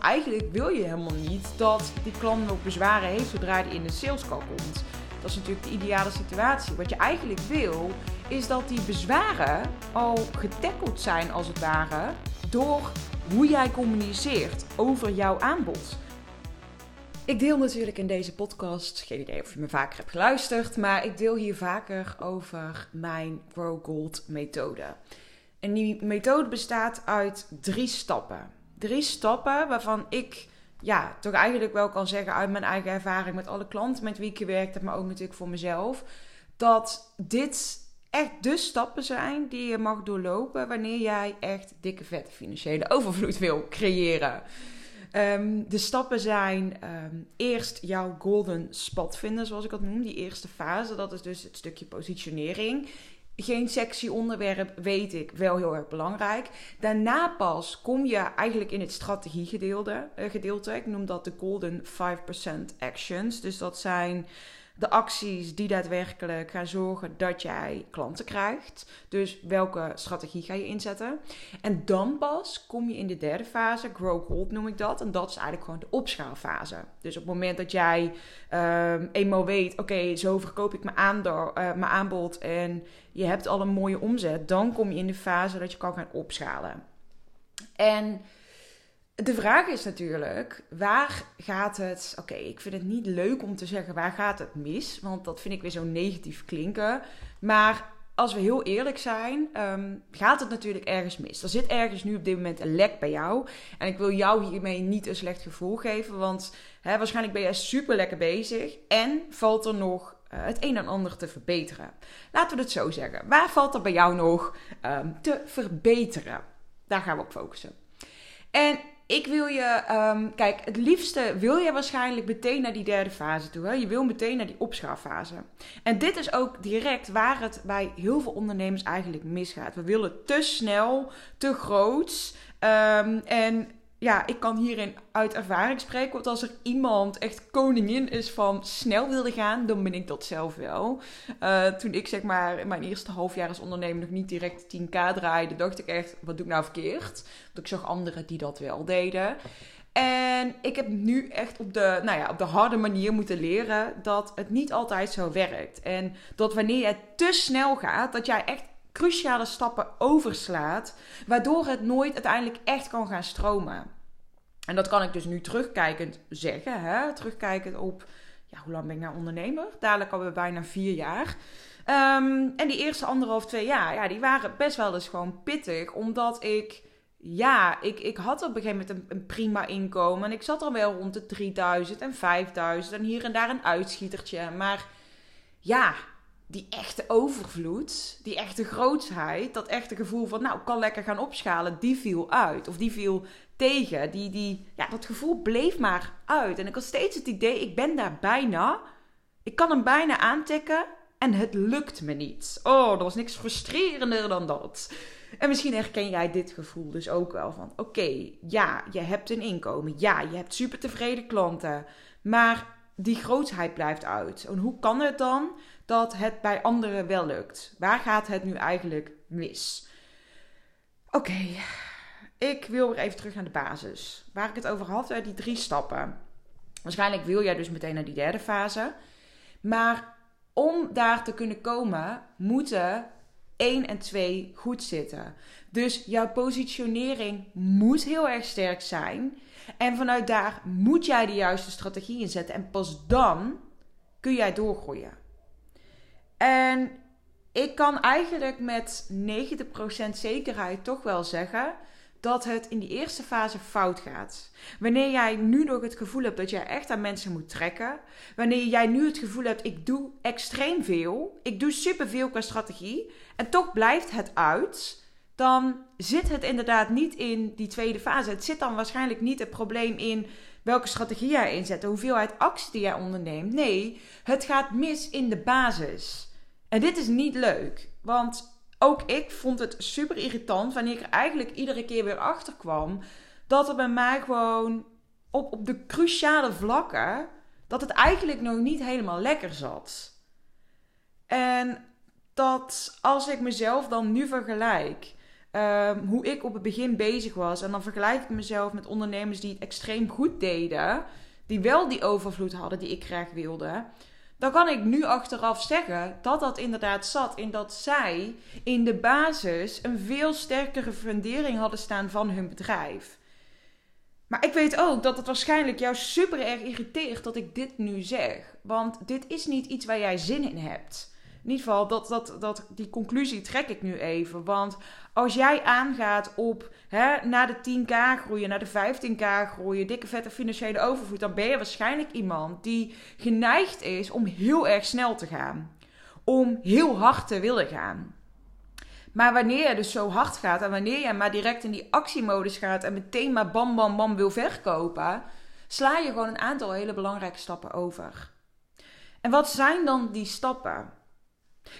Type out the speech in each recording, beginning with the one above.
Eigenlijk wil je helemaal niet dat die klant nog bezwaren heeft zodra hij in de sales call komt. Dat is natuurlijk de ideale situatie. Wat je eigenlijk wil, is dat die bezwaren al getackeld zijn, als het ware, door hoe jij communiceert over jouw aanbod. Ik deel natuurlijk in deze podcast, geen idee of je me vaker hebt geluisterd, maar ik deel hier vaker over mijn Grow Gold methode. En die methode bestaat uit drie stappen. Drie stappen waarvan ik ja, toch eigenlijk wel kan zeggen uit mijn eigen ervaring met alle klanten met wie ik gewerkt heb, maar ook natuurlijk voor mezelf, dat dit echt de stappen zijn die je mag doorlopen wanneer jij echt dikke vette financiële overvloed wil creëren. Ehm, de stappen zijn ehm, eerst jouw golden spot vinden, zoals ik dat noem. Die eerste fase, dat is dus het stukje positionering. Geen sexy onderwerp, weet ik, wel heel erg belangrijk. Daarna pas kom je eigenlijk in het strategiegedeelte. Uh, gedeelte. Ik noem dat de golden 5% actions. Dus dat zijn de acties die daadwerkelijk gaan zorgen dat jij klanten krijgt. Dus welke strategie ga je inzetten? En dan pas kom je in de derde fase, grow cold noem ik dat. En dat is eigenlijk gewoon de opschaalfase. Dus op het moment dat jij um, eenmaal weet, oké, zo verkoop ik mijn, uh, mijn aanbod en je hebt al een mooie omzet, dan kom je in de fase dat je kan gaan opschalen. En de vraag is natuurlijk, waar gaat het... Oké, ik vind het niet leuk om te zeggen waar gaat het mis, want dat vind ik weer zo negatief klinken. Maar als we heel eerlijk zijn, um, gaat het natuurlijk ergens mis. Er zit ergens nu op dit moment een lek bij jou. En ik wil jou hiermee niet een slecht gevoel geven, want waarschijnlijk ben jij super lekker bezig en valt er nog uh, het een en ander te verbeteren. Laten we het zo zeggen. Waar valt er bij jou nog um, te verbeteren? Daar gaan we op focussen. En ik wil je, um, kijk, het liefste wil je waarschijnlijk meteen naar die derde fase toe. Hè? Je wil meteen naar die opschaalfase. En dit is ook direct waar het bij heel veel ondernemers eigenlijk misgaat. We willen te snel, te groot. Um, en ja, ik kan hierin uit ervaring spreken. Want als er iemand echt koningin is van snel wilde gaan, dan ben ik dat zelf wel. Uh, toen ik zeg maar in mijn eerste half jaar als ondernemer nog niet direct 10k draaide, dacht ik echt, wat doe ik nou verkeerd? Want ik zag anderen die dat wel deden. En ik heb nu echt op de, nou ja, op de harde manier moeten leren dat het niet altijd zo werkt. En dat wanneer je te snel gaat, dat jij echt cruciale stappen overslaat, waardoor het nooit uiteindelijk echt kan gaan stromen. En dat kan ik dus nu terugkijkend zeggen, hè? terugkijkend op, ja, hoe lang ben ik nou ondernemer? Dadelijk alweer bijna vier jaar. Um, en die eerste anderhalf, twee jaar, ja, die waren best wel eens gewoon pittig, omdat ik ja, ik, ik had op een gegeven moment een, een, prima inkomen. En ik zat al wel rond de 3000 en 5000 en hier en daar een uitschietertje. Maar ja, die echte overvloed, die echte grootsheid, dat echte gevoel van, nou, ik kan lekker gaan opschalen, die viel uit. Of die viel tegen. Die, die, ja, dat gevoel bleef maar uit. En ik had steeds het idee, ik ben daar bijna. Ik kan hem bijna aantikken en het lukt me niet. Oh, er was niks frustrerender dan dat. En misschien herken jij dit gevoel dus ook wel van, oké, ja, je hebt een inkomen. Ja, je hebt super tevreden klanten. Maar die grootsheid blijft uit. En hoe kan het dan dat het bij anderen wel lukt? Waar gaat het nu eigenlijk mis? Oké, ik wil weer even terug naar de basis. Waar ik het over had, die drie stappen. Waarschijnlijk wil jij dus meteen naar die derde fase. Maar om daar te kunnen komen, moeten 1 en 2 goed zitten. Dus jouw positionering moet heel erg sterk zijn. En vanuit daar moet jij de juiste strategie inzetten. En pas dan kun jij doorgroeien. En ik kan eigenlijk met 90% zekerheid toch wel zeggen dat het in die eerste fase fout gaat. Wanneer jij nu nog het gevoel hebt dat jij echt aan mensen moet trekken. Wanneer jij nu het gevoel hebt, ik doe extreem veel. Ik doe superveel qua strategie. En toch blijft het uit. Dan zit het inderdaad niet in die tweede fase. Het zit dan waarschijnlijk niet het probleem in welke strategie jij inzet. De hoeveelheid actie die jij onderneemt. Nee, het gaat mis in de basis. En dit is niet leuk. Want ook ik vond het super irritant wanneer ik er eigenlijk iedere keer weer achter kwam dat er bij mij gewoon op, op de cruciale vlakken dat het eigenlijk nog niet helemaal lekker zat. En dat als ik mezelf dan nu vergelijk ehm, hoe ik op het begin bezig was. En dan vergelijk ik mezelf met ondernemers die het extreem goed deden. Die wel die overvloed hadden die ik graag wilde. Dan kan ik nu achteraf zeggen dat dat inderdaad zat in dat zij in de basis een veel sterkere fundering hadden staan van hun bedrijf. Maar ik weet ook dat het waarschijnlijk jou super erg irriteert dat ik dit nu zeg. Want dit is niet iets waar jij zin in hebt. In ieder geval, dat, dat, dat, die conclusie trek ik nu even. Want als jij aangaat op hè, naar de 10k groeien, naar de 15k groeien, dikke vette financiële overvloed, dan ben je waarschijnlijk iemand die geneigd is om heel erg snel te gaan. Om heel hard te willen gaan. Maar wanneer je dus zo hard gaat en wanneer je maar direct in die actiemodus gaat en meteen maar bam bam bam wil verkopen, sla je gewoon een aantal hele belangrijke stappen over. En wat zijn dan die stappen?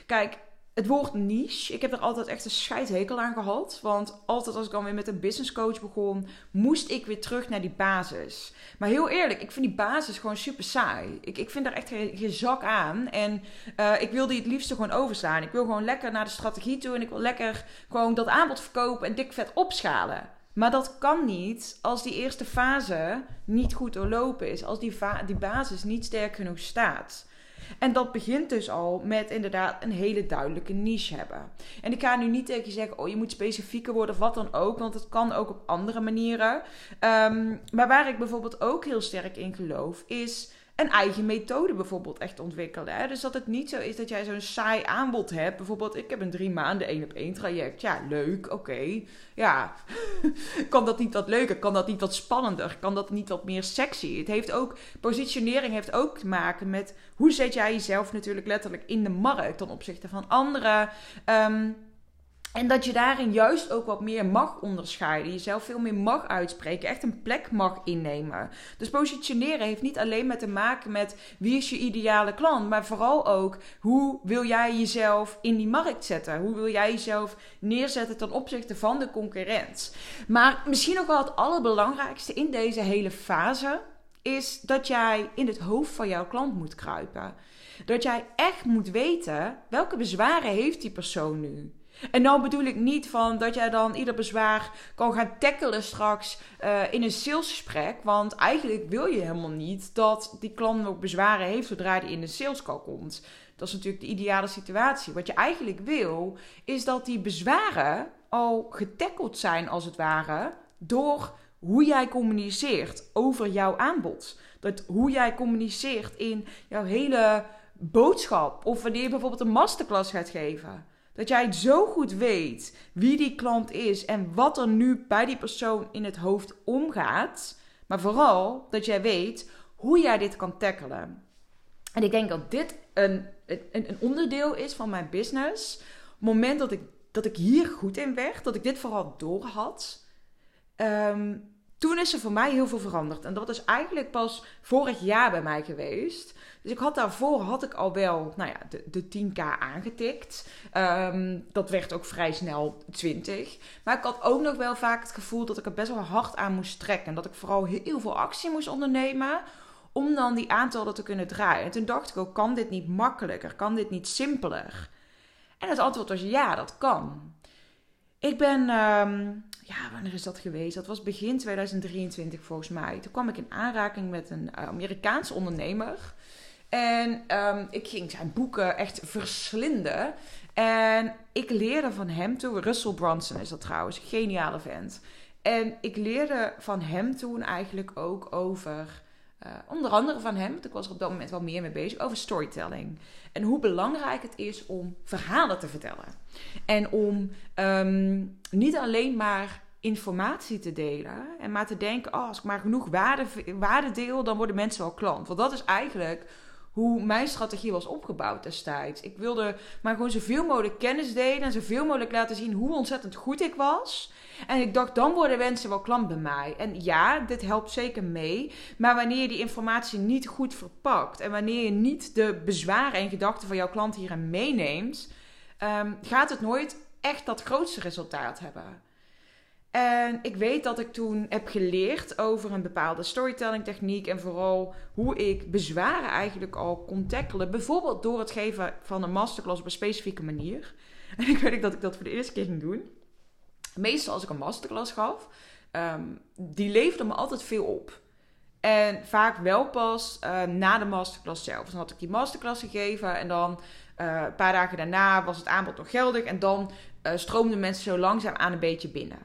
Kijk, het woord niche, ik heb er altijd echt een scheidhekel aan gehad. Want altijd als ik dan weer met een business coach begon, moest ik weer terug naar die basis. Maar heel eerlijk, ik vind die basis gewoon super saai. Ik, ik vind daar echt geen, zak aan. En uh, ik wil die het liefste gewoon overslaan. Ik wil gewoon lekker naar de strategie toe en ik wil lekker gewoon dat aanbod verkopen en dik vet opschalen. Maar dat kan niet als die eerste fase niet goed doorlopen is. Als die, die basis niet sterk genoeg staat. En dat begint dus al met inderdaad een hele duidelijke niche hebben. En ik ga nu niet tegen je zeggen, oh je moet specifieker worden of wat dan ook, want het kan ook op andere manieren. Um, maar waar ik bijvoorbeeld ook heel sterk in geloof, is een eigen methode bijvoorbeeld echt ontwikkelen. Hè? Dus dat het niet zo is dat jij zo'n saai aanbod hebt. Bijvoorbeeld, ik heb een drie maanden één op één traject. Ja, leuk, oké. Ja, kan dat niet wat leuker? Kan dat niet wat spannender? Kan dat niet wat meer sexy? Het heeft ook, positionering heeft ook te maken met hoe zet jij jezelf natuurlijk letterlijk in de markt ten opzichte van anderen. Um, en dat je daarin juist ook wat meer mag onderscheiden. Jezelf veel meer mag uitspreken. Echt een plek mag innemen. Dus positioneren heeft niet alleen met te maken met wie is je ideale klant. Maar vooral ook hoe wil jij jezelf in die markt zetten. Hoe wil jij jezelf neerzetten ten opzichte van de concurrent. Maar misschien nog wel het allerbelangrijkste in deze hele fase. Is dat jij in het hoofd van jouw klant moet kruipen. Dat jij echt moet weten welke bezwaren heeft die persoon nu. En nou bedoel ik niet van dat jij dan ieder bezwaar kan gaan tackelen straks uh, in een salesgesprek. Want eigenlijk wil je helemaal niet dat die klant ook bezwaren heeft zodra hij in de salescall komt. Dat is natuurlijk de ideale situatie. Wat je eigenlijk wil, is dat die bezwaren al getackeld zijn, als het ware, door hoe jij communiceert over jouw aanbod. Dat hoe jij communiceert in jouw hele boodschap. Of wanneer je bijvoorbeeld een masterclass gaat geven. Dat jij zo goed weet wie die klant is en wat er nu bij die persoon in het hoofd omgaat. Maar vooral dat jij weet hoe jij dit kan tackelen. En ik denk dat dit een, een, een onderdeel is van mijn business. Op het moment dat ik, dat ik hier goed in werd, dat ik dit vooral door had. Ehm, toen is er voor mij heel veel veranderd. En dat is eigenlijk pas vorig jaar bij mij geweest. Dus ik had daarvoor had ik al wel nou ja, de, de 10k aangetikt. Um, dat werd ook vrij snel 20. Maar ik had ook nog wel vaak het gevoel dat ik er best wel hard aan moest trekken. En dat ik vooral heel veel actie moest ondernemen om dan die aantallen te kunnen draaien. En toen dacht ik ook, kan dit niet makkelijker? Kan dit niet simpeler? En het antwoord was ja, dat kan. Ik ben, um, ja, wanneer is dat geweest? Dat was begin 2023 volgens mij. Toen kwam ik in aanraking met een uh, Amerikaanse ondernemer. En um, ik ging zijn boeken echt verslinden. En ik leerde van hem toen, Russell Brunson is dat trouwens, geniale vent. En ik leerde van hem toen eigenlijk ook over, uh, onder andere van hem, want ik was er op dat moment wel meer mee bezig, over storytelling. En hoe belangrijk het is om verhalen te vertellen. En om um, niet alleen maar informatie te delen en maar te denken, oh, als ik maar genoeg waarde, waarde deel, dan worden mensen wel klant. Want dat is eigenlijk hoe mijn strategie was opgebouwd destijds. Ik wilde maar gewoon zoveel mogelijk kennis delen en zoveel mogelijk laten zien hoe ontzettend goed ik was. En ik dacht, dan worden mensen wel klant bij mij. En ja, dit helpt zeker mee. Maar wanneer je die informatie niet goed verpakt en wanneer je niet de bezwaren en gedachten van jouw klant hierin meeneemt, um, gaat het nooit echt dat grootste resultaat hebben. En ik weet dat ik toen heb geleerd over een bepaalde storytelling techniek en vooral hoe ik bezwaren eigenlijk al kon tackelen. Bijvoorbeeld door het geven van een masterclass op een specifieke manier. En ik weet ook dat ik dat voor de eerste keer ging doen. meestal als ik een masterclass gaf, ehm, die leefde me altijd veel op. En vaak wel pas uh, na de masterclass zelf. Dus dan had ik die masterclass gegeven en dan uh, een paar dagen daarna was het aanbod nog geldig. En dan uh, stroomden mensen zo langzaam aan een beetje binnen.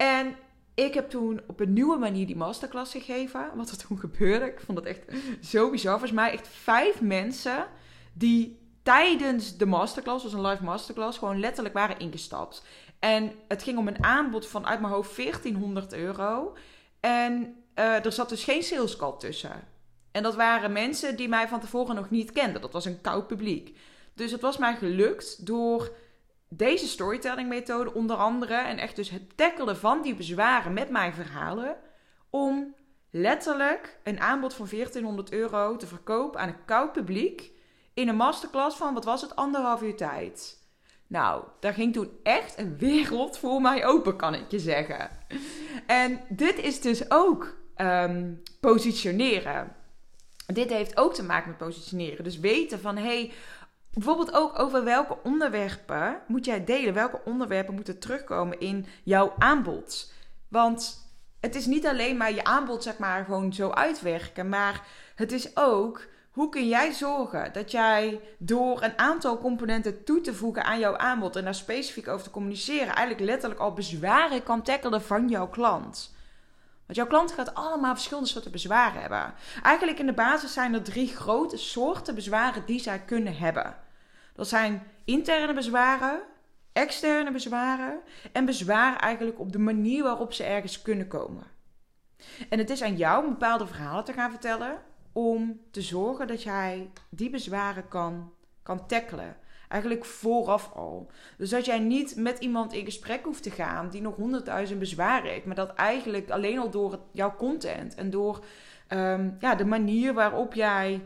En ik heb toen op een nieuwe manier die masterclass gegeven. Wat er toen gebeurde, ik vond het echt zo bizar. Volgens mij echt vijf mensen die tijdens de masterclass, was een live masterclass, gewoon letterlijk waren ingestapt. En het ging om een aanbod van uit mijn hoofd 1400 euro. En uh, er zat dus geen sales call tussen. En dat waren mensen die mij van tevoren nog niet kenden. Dat was een koud publiek. Dus het was mij gelukt door deze storytelling methode onder andere en echt dus het tackelen van die bezwaren met mijn verhalen om letterlijk een aanbod van 1400 euro te verkopen aan een koud publiek in een masterclass van wat was het anderhalf uur tijd. Nou, daar ging toen echt een wereld voor mij open, kan ik je zeggen. En dit is dus ook um, positioneren. Dit heeft ook te maken met positioneren. Dus weten van hé, hey, bijvoorbeeld ook over welke onderwerpen moet jij delen? Welke onderwerpen moeten terugkomen in jouw aanbod? Want het is niet alleen maar je aanbod, zeg maar, gewoon zo uitwerken. Maar het is ook hoe kun jij zorgen dat jij door een aantal componenten toe te voegen aan jouw aanbod en daar specifiek over te communiceren, eigenlijk letterlijk al bezwaren kan tackelen van jouw klant? Want jouw klant gaat allemaal verschillende soorten bezwaren hebben. Eigenlijk in de basis zijn er drie grote soorten bezwaren die zij kunnen hebben. Dat zijn interne bezwaren, externe bezwaren en bezwaren eigenlijk op de manier waarop ze ergens kunnen komen. En het is aan jou om bepaalde verhalen te gaan vertellen om te zorgen dat jij die bezwaren kan, kan tackelen. Eigenlijk vooraf al. Dus dat jij niet met iemand in gesprek hoeft te gaan die nog honderdduizend bezwaren heeft. Maar dat eigenlijk alleen al door jouw content en door um, ja, de manier waarop jij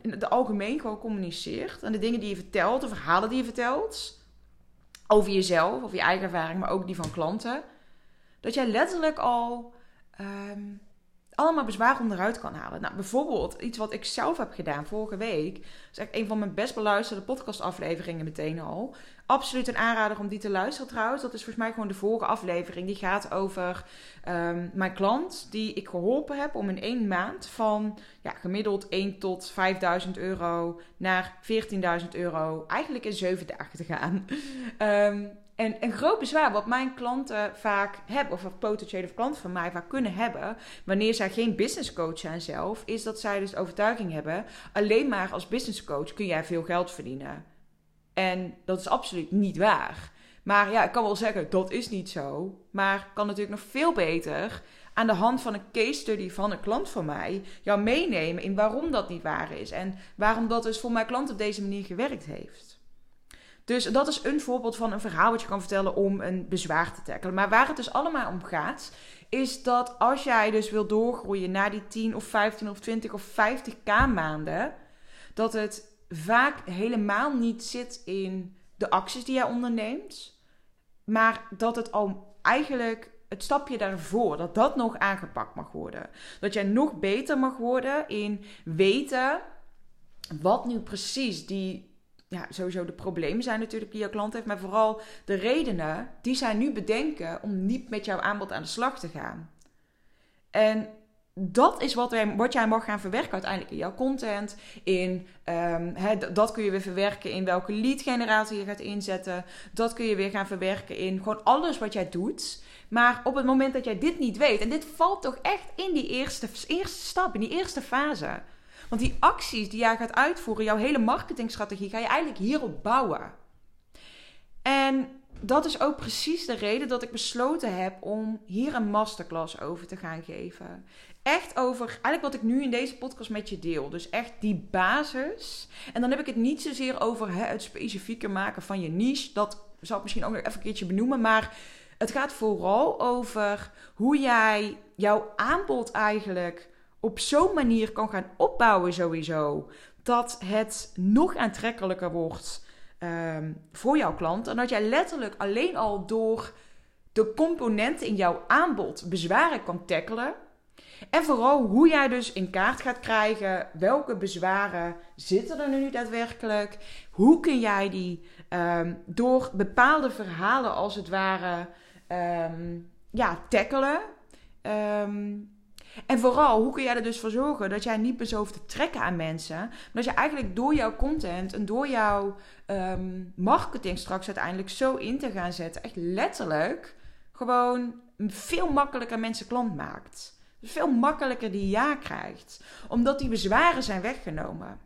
in het algemeen gewoon communiceert. En de dingen die je vertelt, de verhalen die je vertelt. Over jezelf, over je eigen ervaring, maar ook die van klanten. Dat jij letterlijk al um, allemaal bezwaar onderuit kan halen. Nou, bijvoorbeeld iets wat ik zelf heb gedaan vorige week. Dat is echt een van mijn best beluisterde podcastafleveringen meteen al. Absoluut een aanrader om die te luisteren trouwens. Dat is volgens mij gewoon de vorige aflevering. Die gaat over um, mijn klant die ik geholpen heb om in één maand van ja, gemiddeld 1 tot 5000 euro naar 14.000 euro eigenlijk in 7 dagen te gaan. Um, En een groot bezwaar wat mijn klanten vaak hebben, of potentiële klanten van mij vaak kunnen hebben, wanneer zij geen business coach zijn zelf, is dat zij dus overtuiging hebben: alleen maar als business coach kun jij veel geld verdienen. En dat is absoluut niet waar. Maar ja, ik kan wel zeggen, dat is niet zo. Maar kan natuurlijk nog veel beter aan de hand van een case study van een klant van mij jou meenemen in waarom dat niet waar is. En waarom dat dus voor mijn klant op deze manier gewerkt heeft. Dus dat is een voorbeeld van een verhaal wat je kan vertellen om een bezwaar te tackelen. Maar waar het dus allemaal om gaat, is dat als jij dus wil doorgroeien naar die 10 of 15 of 20 of 50k maanden, dat het vaak helemaal niet zit in de acties die jij onderneemt, maar dat het al eigenlijk het stapje daarvoor, dat dat nog aangepakt mag worden. Dat jij nog beter mag worden in weten wat nu precies die ja, sowieso de problemen zijn natuurlijk die jouw klant heeft, maar vooral de redenen die zij nu bedenken om niet met jouw aanbod aan de slag te gaan. En dat is wat, wij, wat jij mag gaan verwerken uiteindelijk in jouw content. In, um, dat kun je weer verwerken in welke lead generatie je gaat inzetten. Dat kun je weer gaan verwerken in gewoon alles wat jij doet. Maar op het moment dat jij dit niet weet, en dit valt toch echt in die eerste, eerste stap, in die eerste fase. Want die acties die jij gaat uitvoeren, jouw hele marketingstrategie, ga je eigenlijk hierop bouwen. En dat is ook precies de reden dat ik besloten heb om hier een masterclass over te gaan geven. Echt over, eigenlijk wat ik nu in deze podcast met je deel. Dus echt die basis. En dan heb ik het niet zozeer over hè, het specifieker maken van je niche. Dat zal ik misschien ook nog even een keertje benoemen. Maar het gaat vooral over hoe jij jouw aanbod eigenlijk op zo'n manier kan gaan opbouwen sowieso. Dat het nog aantrekkelijker wordt um, voor jouw klant. En dat jij letterlijk alleen al door de componenten in jouw aanbod bezwaren kan tackelen. En vooral hoe jij dus in kaart gaat krijgen welke bezwaren zitten er nu daadwerkelijk. Hoe kun jij die Ehm, door bepaalde verhalen als het ware ehm, ja, tackelen. Ehm, en vooral, hoe kun jij er dus voor zorgen dat jij niet meer hoeft te trekken aan mensen. Maar dat je eigenlijk door jouw content en door jouw marketing straks uiteindelijk zo in te gaan zetten. Echt letterlijk gewoon veel makkelijker mensen klant maakt. Dus veel makkelijker die ja krijgt. Omdat die bezwaren zijn weggenomen.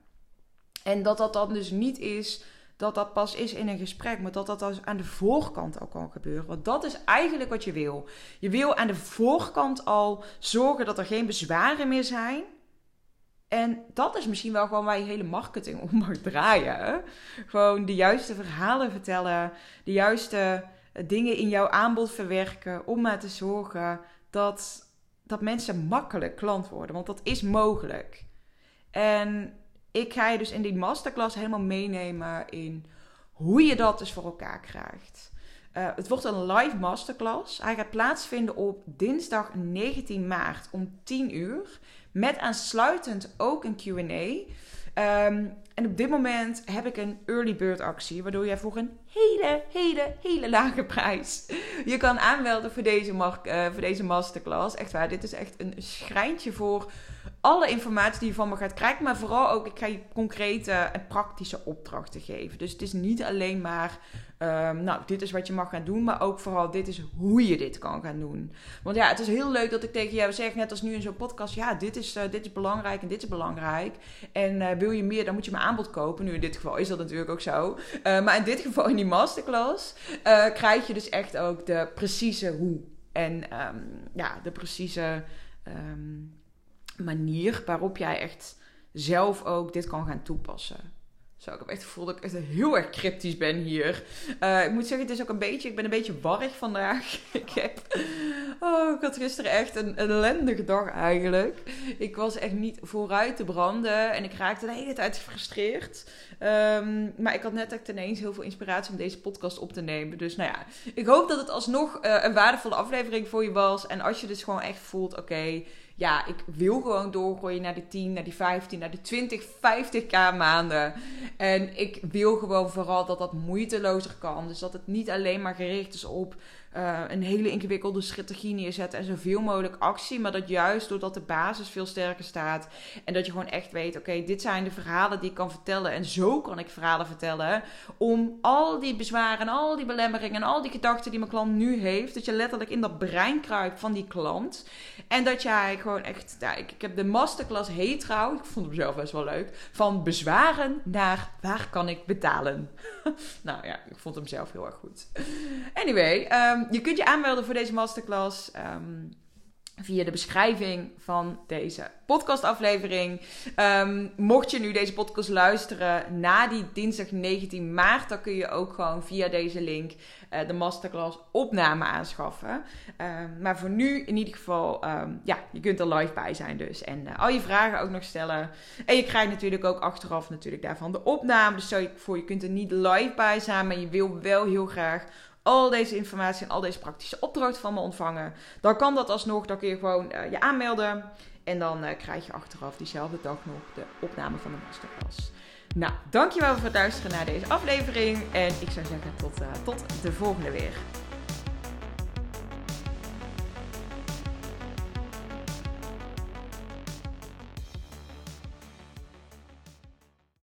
En dat dat dan dus niet is dat dat pas is in een gesprek, maar dat dat dus aan de voorkant al kan gebeuren. Want dat is eigenlijk wat je wil. Je wil aan de voorkant al zorgen dat er geen bezwaren meer zijn. En dat is misschien wel gewoon waar je hele marketing om mag draaien. Gewoon de juiste verhalen vertellen, de juiste dingen in jouw aanbod verwerken om maar te zorgen dat, dat mensen makkelijk klant worden. Want dat is mogelijk. En ik ga je dus in die masterclass helemaal meenemen in hoe je dat dus voor elkaar krijgt. Uh, het wordt een live masterclass. Hij gaat plaatsvinden op dinsdag 19 maart om 10 uur. Met aansluitend ook een QA. Um, en op dit moment heb ik een early bird actie, waardoor jij voor een hele, hele, hele lage prijs je kan aanmelden voor deze, uh, voor deze masterclass. Echt waar, dit is echt een schrijntje voor alle informatie die je van me gaat krijgen, maar vooral ook, ik ga je concrete en praktische opdrachten geven. Dus het is niet alleen maar Um, nou, dit is wat je mag gaan doen, maar ook vooral dit is hoe je dit kan gaan doen. Want ja, het is heel leuk dat ik tegen jou zeg, net als nu in zo'n podcast, ja, dit is, uh, dit is belangrijk en dit is belangrijk. En uh, wil je meer, dan moet je mijn aanbod kopen. Nu in dit geval is dat natuurlijk ook zo. Uh, maar in dit geval in die masterclass krijg je dus echt ook de precieze hoe. En um, ja, de precieze um, manier waarop jij echt zelf ook dit kan gaan toepassen. Zo, ik heb echt het gevoel dat ik echt heel erg cryptisch ben hier. Uh, ik moet zeggen, het is ook een beetje, ik ben een beetje warrig vandaag. ik heb, oh, ik had gisteren echt een, ellendige dag eigenlijk. Ik was echt niet vooruit te branden en ik raakte de hele tijd gefrustreerd. Um, maar ik had net echt ineens heel veel inspiratie om deze podcast op te nemen. Dus nou ja, ik hoop dat het alsnog uh, een waardevolle aflevering voor je was. En als je dus gewoon echt voelt, oké... ja, ik wil gewoon doorgooien naar die 10, naar die 15, naar die 20, 50k maanden. En ik wil gewoon vooral dat dat moeitelozer kan. Dus dat het niet alleen maar gericht is op uh, een hele ingewikkelde strategie neerzetten en zoveel mogelijk actie. Maar dat juist doordat de basis veel sterker staat. En dat je gewoon echt weet: oké, dit zijn de verhalen die ik kan vertellen. En zo kan ik verhalen vertellen. Om al die bezwaren en al die belemmeringen en al die gedachten die mijn klant nu heeft. Dat je letterlijk in dat brein kruipt van die klant. En dat jij gewoon echt. Ik, ik heb de masterclass heet trouw. Ik vond hem zelf best wel leuk. Van bezwaren naar waar kan ik betalen. nou ja, ik vond hem zelf heel erg goed. Anyway, um, je kunt je aanmelden voor deze masterclass. Um, via de beschrijving van deze podcastaflevering. Um, mocht je nu deze podcast luisteren na die dinsdag 19 maart, dan kun je ook gewoon via deze link uh, de masterclass opname aanschaffen. Maar voor nu in ieder geval, ja, je kunt er live bij zijn dus. En uh, al je vragen ook nog stellen. En je krijgt natuurlijk ook achteraf natuurlijk daarvan de opname. Dus voor, je kunt er niet live bij zijn, maar je wil wel heel graag al deze informatie en al deze praktische opdrachten van me ontvangen, dan kan dat alsnog. Dan kun je gewoon uh, je aanmelden. En dan uh, krijg je achteraf diezelfde dag nog de opname van de masterclass. Nou, dankjewel voor het luisteren naar deze aflevering. En ik zou zeggen tot, uh, tot de volgende weer.